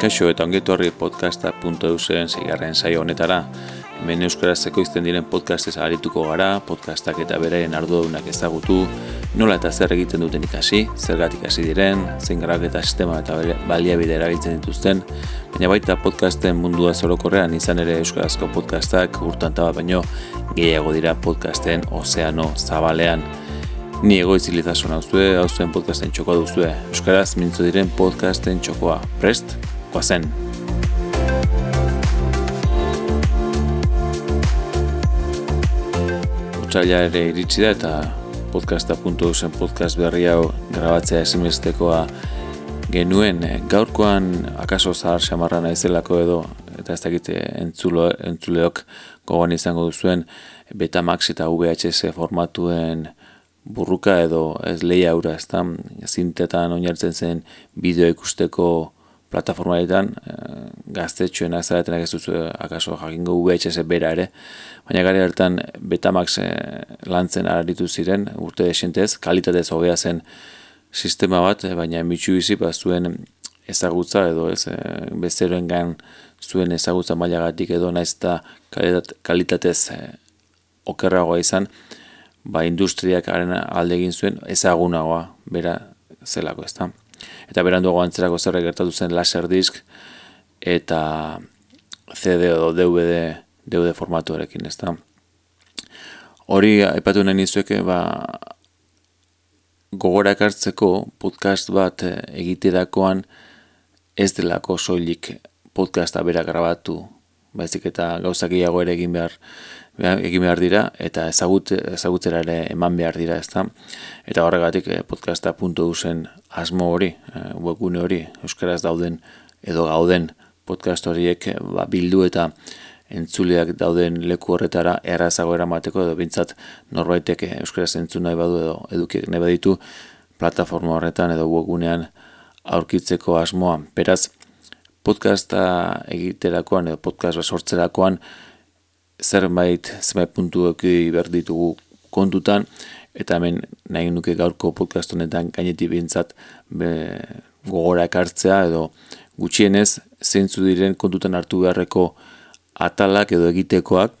Kaixo eta ongetu horri podcasta.eusen zigarren saio honetara. Hemen euskarazeko izten diren podcastez arituko gara, podcastak eta beraren ardudunak ezagutu, nola eta zer egiten duten ikasi, zergatik hasi diren, zein eta sistema eta baliabide erabiltzen dituzten, baina baita podcasten mundua zorokorrean izan ere euskarazko podcastak urtan taba baino gehiago dira podcasten ozeano zabalean. Ni egoiz zuen, hau zuen podcasten txokoa duzue. Euskaraz mintzu diren podcasten txokoa. Prest? Guazen! Otsaila ere iritsi da eta podcasta puntu zen podcast berri hau grabatzea esimestekoa genuen gaurkoan akaso zahar xamarra naizelako edo eta ez dakite entzulo, entzuleok gogoan izango duzuen Betamax eta VHS formatuen burruka edo ez leia aura, ez da, zintetan oinartzen zen bideo ikusteko plataformaetan, e, gaztetxoen azaletenak ez duzu akaso jakingo VHS bera ere, baina gari hartan Betamax e, lantzen aritu ziren, urte desentez, kalitatez hobea zen sistema bat, e, baina mitxu bizi, ba, zuen ezagutza edo ez, e, bezeroen gan zuen ezagutza mailagatik edo naiz eta kalitatez e, okerragoa izan, ba, industriak haren alde egin zuen ezagunagoa bera zelako da. Eta beranduago antzerako zerrek gertatu zen laser disk eta CD edo DVD, DVD formatuarekin ez da. Hori epatu nahi nizueke ba, gogorak hartzeko podcast bat egiterakoan ez delako soilik podcasta bera grabatu baizik eta gauzak gehiago ere egin behar egin behar dira eta ezagut, ezagutzera ere eman behar dira ezta eta horregatik eh, podcasta.usen asmo hori eh, webgune hori euskaraz dauden edo gauden podcast horiek eh, ba, bildu eta entzuleak dauden leku horretara errazago eramateko edo bintzat norbaitek euskaraz entzun nahi badu edo edukiek nahi baditu plataforma horretan edo webgunean aurkitzeko asmoa. Beraz, podcasta egiterakoan edo podcast sortzerakoan zerbait zenbait puntu eki berditugu kontutan eta hemen nahi nuke gaurko podcast honetan gainetik bintzat gogora ekartzea edo gutxienez zeintzu diren kontutan hartu beharreko atalak edo egitekoak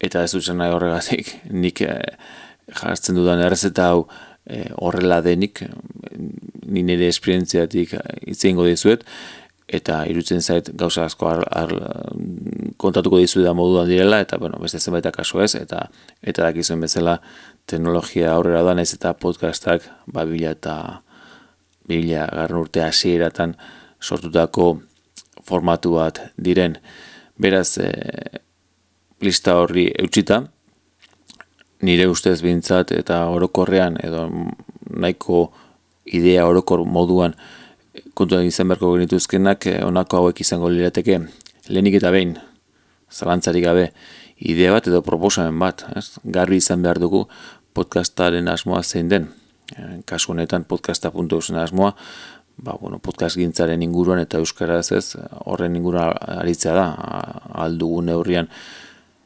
eta ez duzen nahi horregatik nik e, jartzen dudan errezeta hau e, horrela denik ni nire esperientziatik itzeingo dizuet eta irutzen zait gauza asko ar, ar, kontatuko dizu da moduan direla eta bueno, beste zenbait kaso ez eta eta dakizuen bezala teknologia aurrera da naiz eta podcastak ba 2000 eta 2000 garren urte hasieratan sortutako formatu bat diren. Beraz e, lista horri eutsita nire ustez bintzat eta orokorrean edo nahiko idea orokor moduan kontuan izan beharko genituzkenak eh, honako hauek izango lirateke lehenik eta behin zalantzarik gabe idea bat edo proposamen bat ez? garbi izan behar dugu podcastaren asmoa zein den e, kasu honetan podcasta.eusen asmoa ba, bueno, podcast gintzaren inguruan eta euskaraz ez horren inguruan aritzea da aldugu neurrian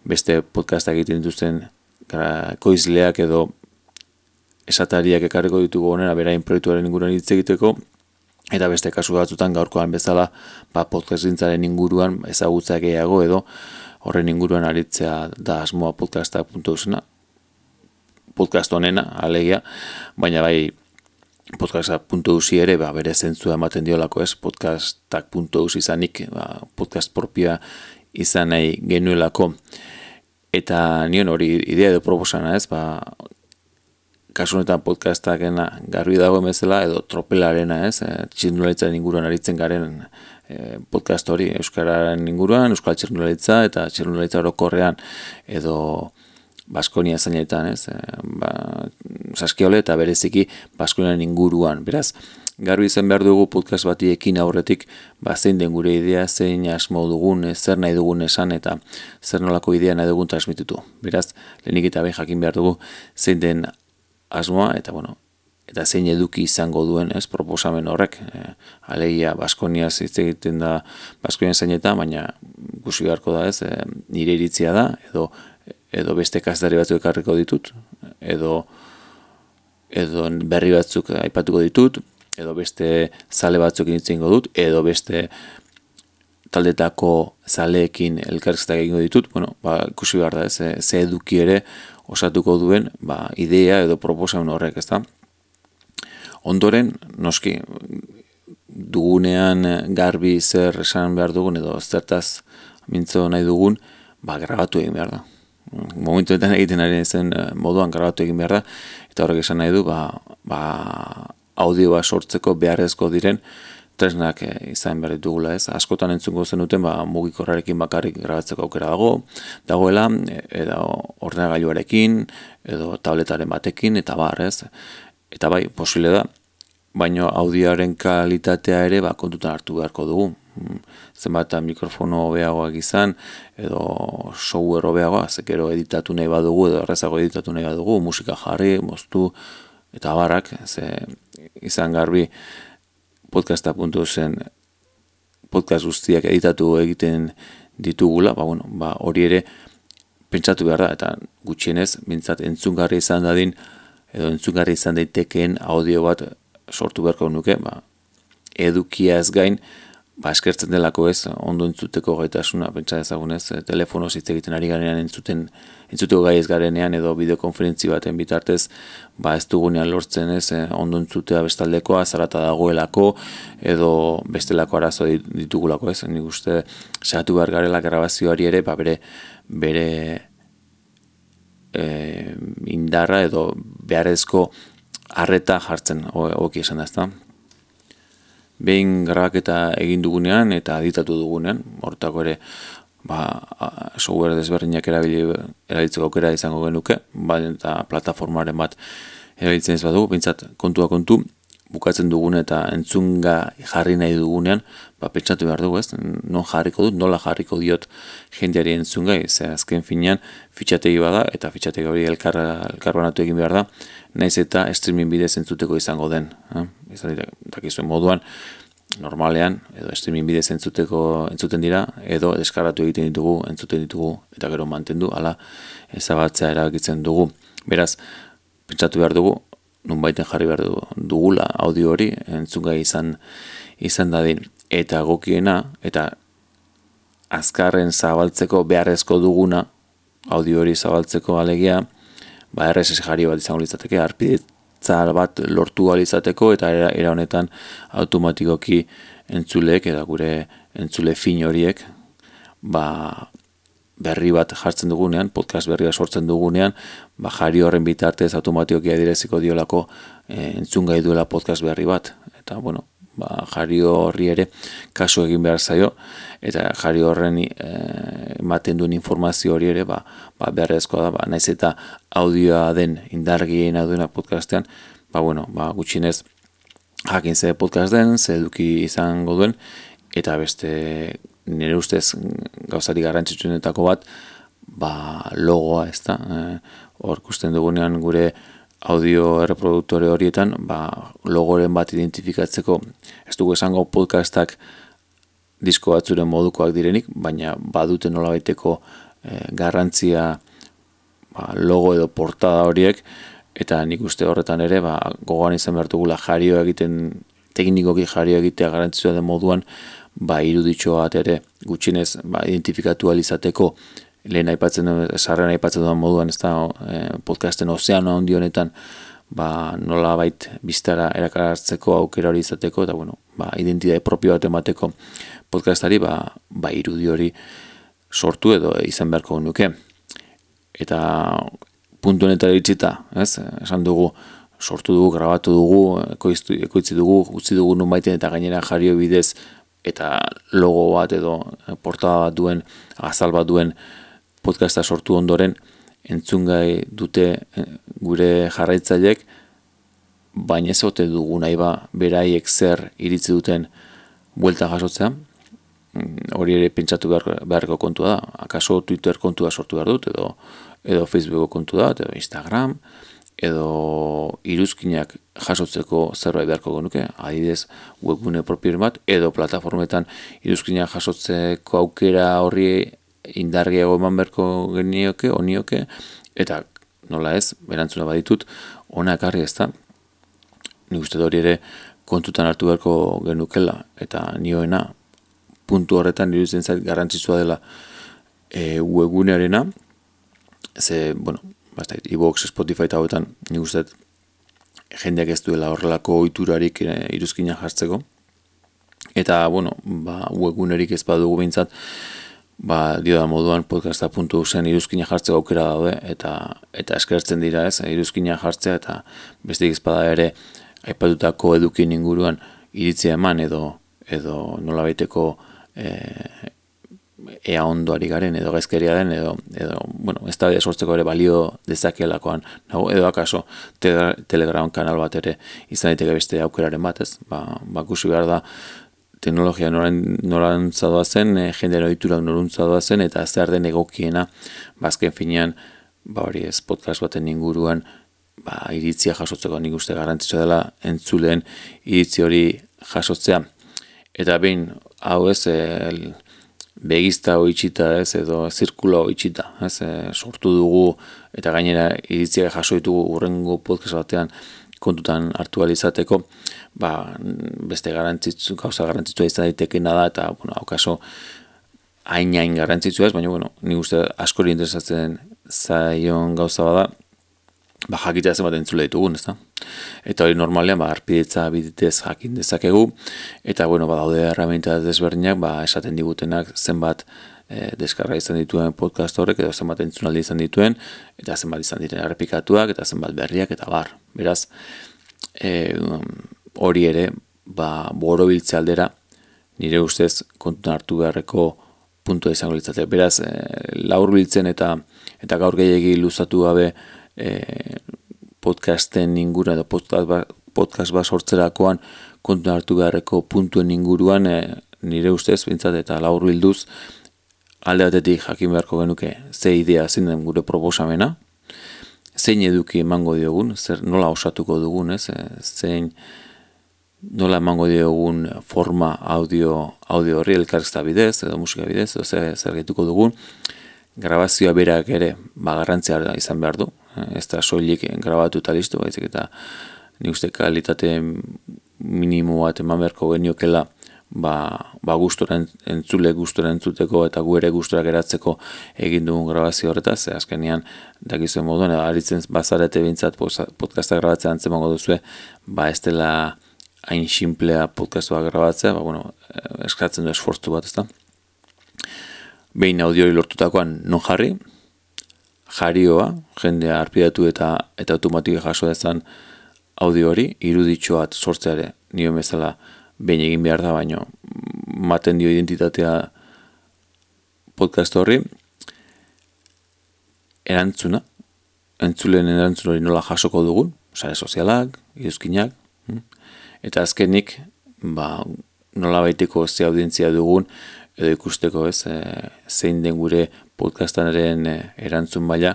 beste podcasta egiten dituzten koizleak edo esatariak ekarriko ditugu honera berain proiektuaren inguruan hitz egiteko eta beste kasu batzutan gaurkoan bezala ba, podcastintzaren inguruan ezagutza gehiago edo horren inguruan aritzea da asmoa podcasta.usena podcast honena, alegia, baina bai podcasta.usi ere ba, bere zentzua ematen diolako ez? podcastak.us izanik ba, podcast propia izan nahi genuelako. Eta nion hori idea edo proposana ez? Ba, kasu honetan podcastakena garbi dago emezela edo tropelarena ez, e, txirnularitza inguruan aritzen garen e, podcast hori Euskararen inguruan, Euskal Txirnularitza eta Txirnularitza orokorrean edo Baskonia zainetan ez, e, ba, saskiole eta bereziki Baskonian inguruan, beraz, garbi izan behar dugu podcast bati ekin aurretik ba, zein den gure idea, zein asmo dugun, zer nahi dugun esan eta zer nolako idea nahi dugun transmititu. Beraz, lehenik eta behin jakin behar dugu zein den asmoa eta bueno, eta zein eduki izango duen, ez, proposamen horrek. E, alegia Baskonia hitz egiten da Baskonia zaineta, baina gusi beharko da, ez, e, nire iritzia da edo edo beste kazdari batzuk ekarriko ditut edo edo berri batzuk aipatuko ditut edo beste zale batzuk initzengo dut edo beste taldetako zaleekin elkarrizketak egingo ditut, bueno, ba, ikusi behar da, ze, ze eduki ere osatuko duen ba, idea edo proposaun horrek, ezta? Ondoren, noski, dugunean garbi zer esan behar dugun edo zertaz mintzo nahi dugun, ba, grabatu egin behar da. Momentuetan egiten ari zen eh, moduan grabatu egin behar da, eta horrek esan nahi du, ba, ba, audioa sortzeko beharrezko diren tresnak e, izan behar dugula ez. Askotan entzungo zenuten ba, mugikorrarekin bakarrik grabatzeko aukera dago, dagoela, e, edo ordenagailuarekin, edo tabletaren batekin, eta bar ez. Eta bai, posile da, baino audioaren kalitatea ere ba, kontutan hartu beharko dugu. Mm, zenbat mikrofono hobeagoak izan, edo software hobeagoa, zekero editatu nahi badugu, edo errezago editatu nahi badugu, musika jarri, moztu, eta barak, ze izan garbi podcasta puntu zen podcast guztiak editatu egiten ditugula, ba, bueno, ba, hori ere pentsatu behar da, eta gutxienez, bintzat entzungarri izan dadin, edo entzungarri izan daitekeen audio bat sortu beharko nuke, ba, edukia ez gain, ba, eskertzen delako ez, ondo entzuteko gaitasuna, pentsa ezagunez, e, telefono hitz egiten ari garenean entzuten, entzuteko gai ez garenean edo bideokonferentzi baten bitartez, ba, ez dugunean lortzen ez, e, ondo entzutea bestaldekoa, zarata dagoelako, edo bestelako arazo ditugulako ez, nik uste, sehatu behar garela grabazioari ere, ba, bere, bere e, indarra edo beharrezko arreta jartzen, oki esan da, ezta? Behin grabaketa egin dugunean eta editatu dugunean, hortako ere ba, software desberdinak erabili erabiltzeko aukera izango genuke, ba, eta plataformaren bat erabiltzen ez badugu, bintzat kontua kontu, bukatzen dugun eta entzunga jarri nahi dugunean, ba, pentsatu behar dugu ez, non jarriko dut, nola jarriko diot jendeari entzunga, ez azken finean fitxategi bada, eta fitxategi hori elkar, elkarbanatu egin behar da, naiz eta streaming bidez entzuteko izango den. Eh? Izan dakizuen moduan, normalean, edo streaming bidez entzuteko entzuten dira, edo deskaratu egiten ditugu, entzuten ditugu, eta gero mantendu, ala ezabatzea erabakitzen dugu. Beraz, pentsatu behar dugu, nunbaiten jarri behar dugula audio hori, entzunga izan izan dadin, eta gokiena, eta azkarren zabaltzeko beharrezko duguna, audio hori zabaltzeko alegia, ba, RSS jari bat izango litzateke, arpidetzar bat lortu izateko eta era, honetan automatikoki entzulek eta gure entzule fin horiek ba, berri bat jartzen dugunean, podcast berria sortzen dugunean, ba, jari horren bitartez automatikoki adireziko diolako e, entzungai duela podcast berri bat. Eta, bueno, ba, jari horri ere kasu egin behar zaio, eta jari horren e, ematen duen informazio hori ere, ba, ba beharrezkoa da, ba, naiz eta audioa den indargien duena podcastean, ba, bueno, ba, gutxinez jakin ze podcast den, ze eduki izango duen, eta beste nire ustez gauzari garrantzitsuenetako bat, ba, logoa, ez da, e, hor kusten dugunean gure audio erreproduktore horietan, ba, logoren bat identifikatzeko, ez dugu esango podcastak disko batzuren modukoak direnik, baina badute nola baiteko eh, garrantzia ba, logo edo portada horiek, eta nik uste horretan ere, ba, gogoan izan behar dugula jario egiten, teknikoki jario egitea garrantzia den moduan, ba, iruditxo bat ere gutxinez ba, identifikatu alizateko lehen aipatzen sarren aipatzen duen moduan, ez da, e, podcasten ozeano handi honetan, ba, nola bait biztara erakartzeko aukera hori izateko, eta bueno, ba, identitate propio bat emateko podcastari, ba, ba irudi hori sortu edo izan beharko nuke. Eta puntu honetan ditxita, ez, esan dugu, sortu dugu, grabatu dugu, ekoitzi dugu, utzi dugu nun baiten eta gainera jario bidez, eta logo bat edo portada bat duen, azal bat duen, podcasta sortu ondoren entzungai dute eh, gure jarraitzaileek baina ez ote dugu nahi ba beraiek zer iritzi duten buelta jasotzea. Mm, hori ere pentsatu beharko kontua da. Akaso Twitter kontua sortu behar dut edo, edo Facebook kontu da edo Instagram edo iruzkinak jasotzeko zerbait beharko genuke, adidez webgune propio bat, edo plataformetan iruzkinak jasotzeko aukera horri indargiago eman berko genioke, onioke, eta nola ez, erantzuna baditut, ona ekarri ez da, nik uste hori ere kontutan hartu beharko genukela, eta nioena puntu horretan iruditzen zait garrantzitsua dela e, webgunearena, ze, bueno, basta, iBox, Spotify eta hauetan, nik uste jendeak ez duela horrelako oiturarik e, iruzkina jartzeko. Eta, bueno, ba, webgunerik ez badugu bintzat, ba, dio da moduan podcasta puntu zen iruzkina jartzeko aukera daude, eta eta eskertzen dira ez, iruzkina jartzea, eta beste ezpada ere, aipatutako edukin inguruan iritzia eman edo edo nola baiteko e, ea ondoari garen edo gaizkeria den edo, edo bueno, ez da sortzeko ere balio dezakelakoan nago, edo akaso telegram kanal bat ere izan daiteke beste aukeraren bat ez? Ba, ba behar da teknologia noran zadoa zen e, jendero itura noruntzadoa zen eta zer den egokiena bazken ba, finean ba hori ez podcast baten inguruan ba, iritzia jasotzeko nik uste garantzitsua dela entzulen iritzi hori jasotzea. Eta behin, hau ez, el, begizta itxita ez, edo zirkulo itxita, ez, e, sortu dugu, eta gainera iritzia jaso ditugu urrengo podcast batean kontutan hartu izateko, ba, beste garantzitzu, gauza garantzitzua izan daitekena da, eta, bueno, haukaso, hain-hain garrantzitzu ez, baina, bueno, nik uste askori interesatzen zaion gauza bada, ba, jakitea zenbat entzule ditugun, ezta? Eta hori normalean, ba, arpidetza biditez jakin dezakegu, eta, bueno, ba, daude herramienta desberdinak, ba, esaten digutenak zenbat e, deskarra izan dituen podcast horrek, edo zenbat entzunaldi izan dituen, eta zenbat izan diren errepikatuak, eta zenbat berriak, eta bar. Beraz, e, hori ere, ba, boro aldera, nire ustez kontun hartu beharreko puntua izango litzate. Beraz, e, laur biltzen eta eta gaur gehiagi luzatu gabe e, podcasten ingura edo podcast ba, podcast bat sortzerakoan kontu hartu beharreko puntuen inguruan e, nire ustez, bintzat eta laur bilduz alde batetik jakin beharko genuke ze idea zein den gure proposamena zein eduki emango diogun zer nola osatuko dugun ez? E, zein nola emango diogun forma audio, audio horri elkarrezta bidez edo musika bidez edo zer, zer dugun. Grabazioa berak ere bagarrantzia izan behar du. Ez da soilik grabatu eta listu, baizik eta nik uste kalitate minimo bat eman beharko geniokela ba, ba gustora entzule gustora entzuteko eta gu ere gustora geratzeko egin dugun grabazio horretaz, ze azkenean dakizuen moduan, aritzen bazarete bintzat podcasta grabatzea antzemango duzue, ba ez dela hain simplea podcastua grabatzea, ba bueno, eskatzen du esfortzu bat, ez da? Behin audiori lortutakoan non jarri, jarioa, jendea arpidatu eta eta automatiko jaso dezan audio hori, iruditxoat sortzeare nio bezala behin egin behar da, baino maten dio identitatea podcast horri, erantzuna, entzulen erantzun hori nola jasoko dugun, sare sozialak, iruzkinak, hm? eta azkenik, ba, nola baiteko ze audientzia dugun, edo ikusteko ez, e, zein den gure podcastanaren e, erantzun baina,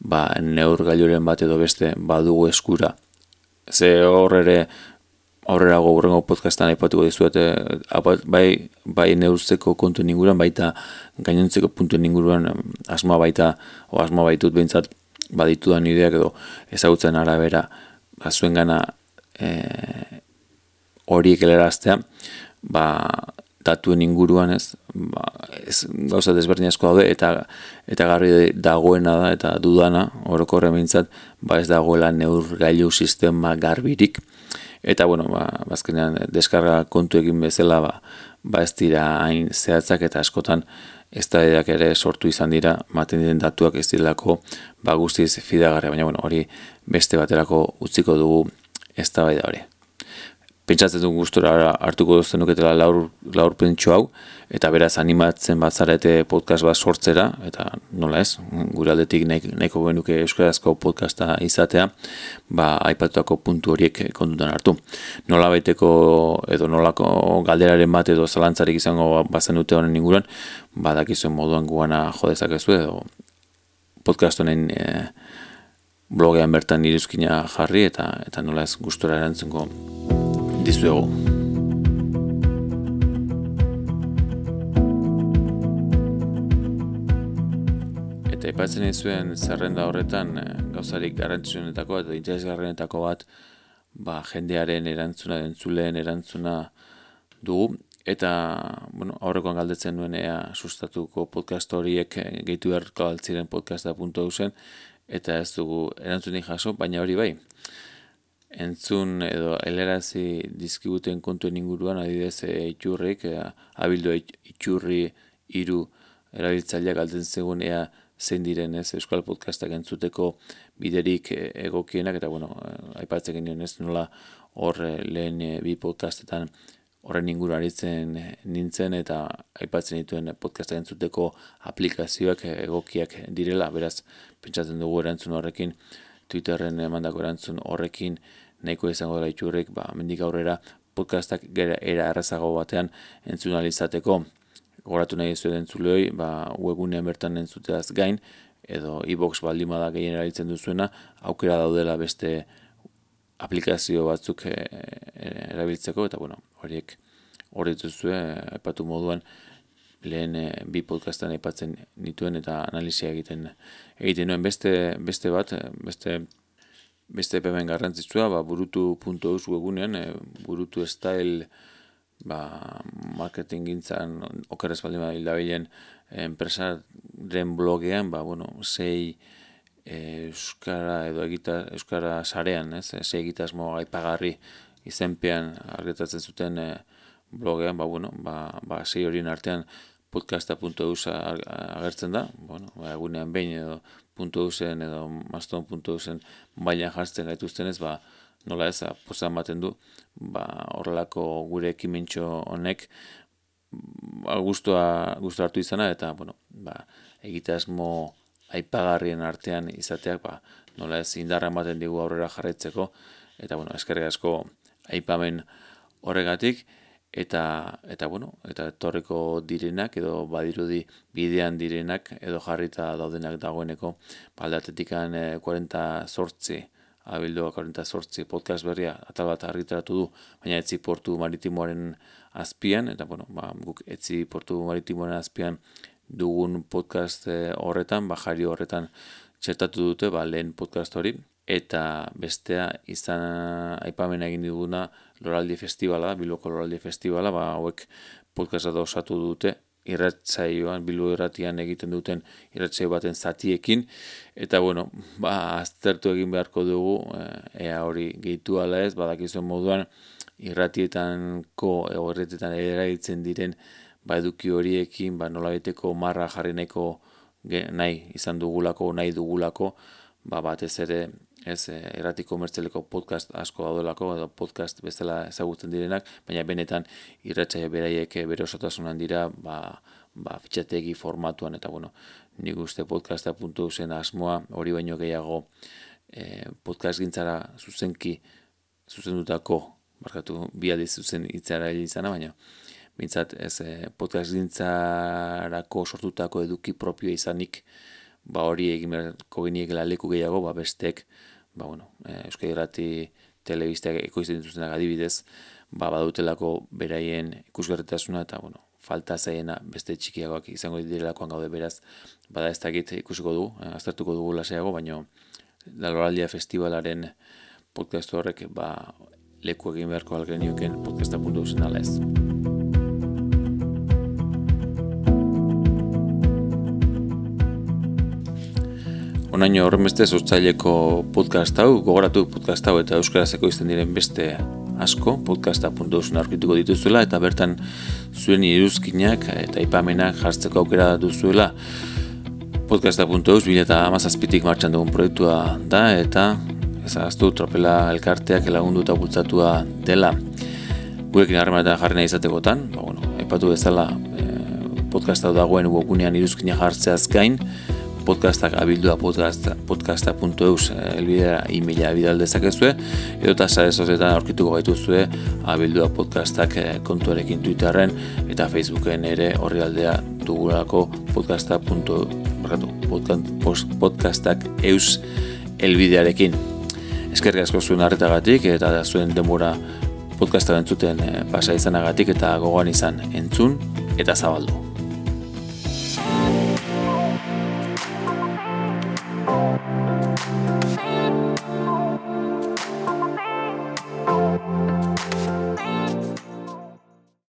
ba, neur gailuren bat edo beste badugu eskura. Ze hor ere, aurrera gogurrengo podcastan aipatuko dizuete, bai, bai neurzeko kontu inguruan, baita gainontzeko puntu inguruan asma baita, o asma baitut behintzat baditudan ideak edo ezagutzen arabera, ba, zuen gana e, horiek eleraztea, ba, datuen inguruan ez, ba, ez gauza desberdin asko daude eta eta garri dagoena da eta dudana orokorre mintzat ba ez dagoela neurgailu sistema garbirik eta bueno ba bazkenean deskarga kontu egin bezala ba ba ez dira hain zehatzak eta askotan ez da ere sortu izan dira maten diren datuak ez direlako ba guztiz fidagarria baina bueno hori beste baterako utziko dugu eztabaida hori pentsatzen du gustora hartuko duzten nuketela laur, laur pentsu hau, eta beraz animatzen bat zarete podcast bat sortzera, eta nola ez, gure aldetik nahiko genuke euskarazko podcasta izatea, ba, aipatutako puntu horiek kontutan hartu. Nola baiteko, edo nolako galderaren bat edo zalantzarik izango bazen dute honen inguruan, badakizuen moduan guana jodezak ez edo podcast honen e, blogean bertan iruzkina jarri, eta eta nola ez gustora erantzungo dizuegu. Eta ipatzen zuen zerrenda horretan eh, gauzarik garrantzionetako eta interesgarrenetako bat ba, jendearen erantzuna, entzuleen erantzuna dugu. eta bueno, aurrekoan galdetzen nuen ea sustatuko podcast horiek gehitu beharko altziren podcasta.eu zen eta ez dugu erantzunik jaso, baina hori bai entzun edo elerazi dizkiguten kontuen inguruan adidez e, itxurrik, e, abildu itxurri iru erabiltzaileak galtzen zegoen ea zein diren ez Euskal Podcastak entzuteko biderik e, egokienak eta bueno, aipatzen genuen ez nola hor lehen bi podcastetan horren inguru aritzen nintzen eta aipatzen dituen podcasta entzuteko aplikazioak egokiak direla, beraz, pentsatzen dugu erantzun horrekin, Twitterren emandako erantzun horrekin nahiko izango dela itxurrik, ba, mendik aurrera podcastak gera era errazago batean entzun alizateko, goratu nahi ez entzulehoi, ba, webunean bertan entzuteaz gain, edo e-box baldin bada gehien erabiltzen duzuena, aukera daudela beste aplikazio batzuk e, erabiltzeko, eta bueno, horiek hori duzue, epatu moduan, lehen e, bi podcastan aipatzen nituen eta analizia egiten egiten nuen. Beste beste bat, beste beste pemen garrantzitsua, ba, burutu.eus webunean, e, burutu style ba, marketing gintzan okerrez baldin bada hildabilen enpresaren blogean, ba, bueno, sei e, euskara edo egita, euskara sarean, ez, sei egitasmo aipagarri izenpean argetatzen zuten e, blogean, ba, bueno, ba, ba, sei horien artean podcasta.eus agertzen da, bueno, ba, egunean behin edo .eusen edo maston.eusen bailan jartzen gaituzten ez, ba, nola ez, pozan baten du, ba, horrelako gure ekimentxo honek ba, gustua, gustua hartu izana, eta, bueno, ba, egitasmo aipagarrien artean izateak, ba, nola ez, indarra ematen digu aurrera jarretzeko, eta, bueno, eskerrik asko aipamen horregatik, eta eta bueno, eta etorreko direnak edo badirudi bidean direnak edo jarrita daudenak dagoeneko baldatetikan e, 40 sortzi abildoa 40 sortzi podcast berria atal bat argitaratu du, baina etzi portu maritimoaren azpian, eta bueno, ba, guk etzi portu maritimoaren azpian dugun podcast e, horretan, bajari horretan txertatu dute, ba, lehen podcast hori, eta bestea izan aipamen egin diguna Loraldi Festivala, Bilboko Loraldi Festivala, ba, hauek podcasta da osatu dute, irratzaioan, Bilbo irratian egiten duten irratzaio baten zatiekin, eta bueno, ba, aztertu egin beharko dugu, eh, ea hori gehitu ala ez, badakizuen moduan, irratietanko, ego irratietan erailtzen diren, ba, eduki horiekin, ba, nola marra jarri nahiko nahi izan dugulako, nahi dugulako, ba, batez ere ez e, errati komertzialeko podcast asko daudelako edo podcast bezala ezagutzen direnak, baina benetan irratsaio beraiek eh, bere osotasunan dira, ba, ba fitxategi formatuan eta bueno, nik uste podcasta puntu zen asmoa hori baino gehiago e, podcast gintzara zuzenki zuzendutako, barkatu bi aldiz zuzen hitzara izana, baina bintzat ez podcast gintzarako sortutako eduki propio izanik ba hori egin beharko leku gehiago, ba bestek ba, bueno, e, Euskal Irrati telebizteak ekoizten dituztenak adibidez, ba, badutelako beraien ikusgarritasuna eta, bueno, falta zaiena beste txikiagoak izango direlakoan gaude beraz, bada ez dakit ikusiko du, e, aztertuko dugu laseago, baino Laloraldia Festivalaren podcast horrek ba, leku egin beharko algenioken podcasta.eu zen ala ez. Onaino horren beste sortzaileko podcast hau, gogoratu podcast hau eta euskarazeko izten diren beste asko, podcasta.eusen aurkituko dituzuela eta bertan zuen iruzkinak eta ipamenak jartzeko aukera duzuela. Podcasta.eus bila eta amazazpitik martxan dugun proiektua da eta ezagaztu tropela elkarteak elagundu eta bultzatua dela. Gurekin harremanetan jarri nahi izatekotan, ba, bueno, epatu bezala eh, podcasta dagoen webunean iruzkinak jartzeaz gain, podcastak abildua podcasta, podcasta.eus eh, elbidea e-maila bidal dezakezue edo eta sare sozetan aurkituko gaituzue abildua podcastak eh, kontuarekin Twitterren eta Facebooken ere horri aldea dugulako podcastak eus elbidearekin eskerrik asko zuen harretagatik eta zuen demora podcasta entzuten eh, pasa izanagatik eta gogoan izan entzun eta zabaldu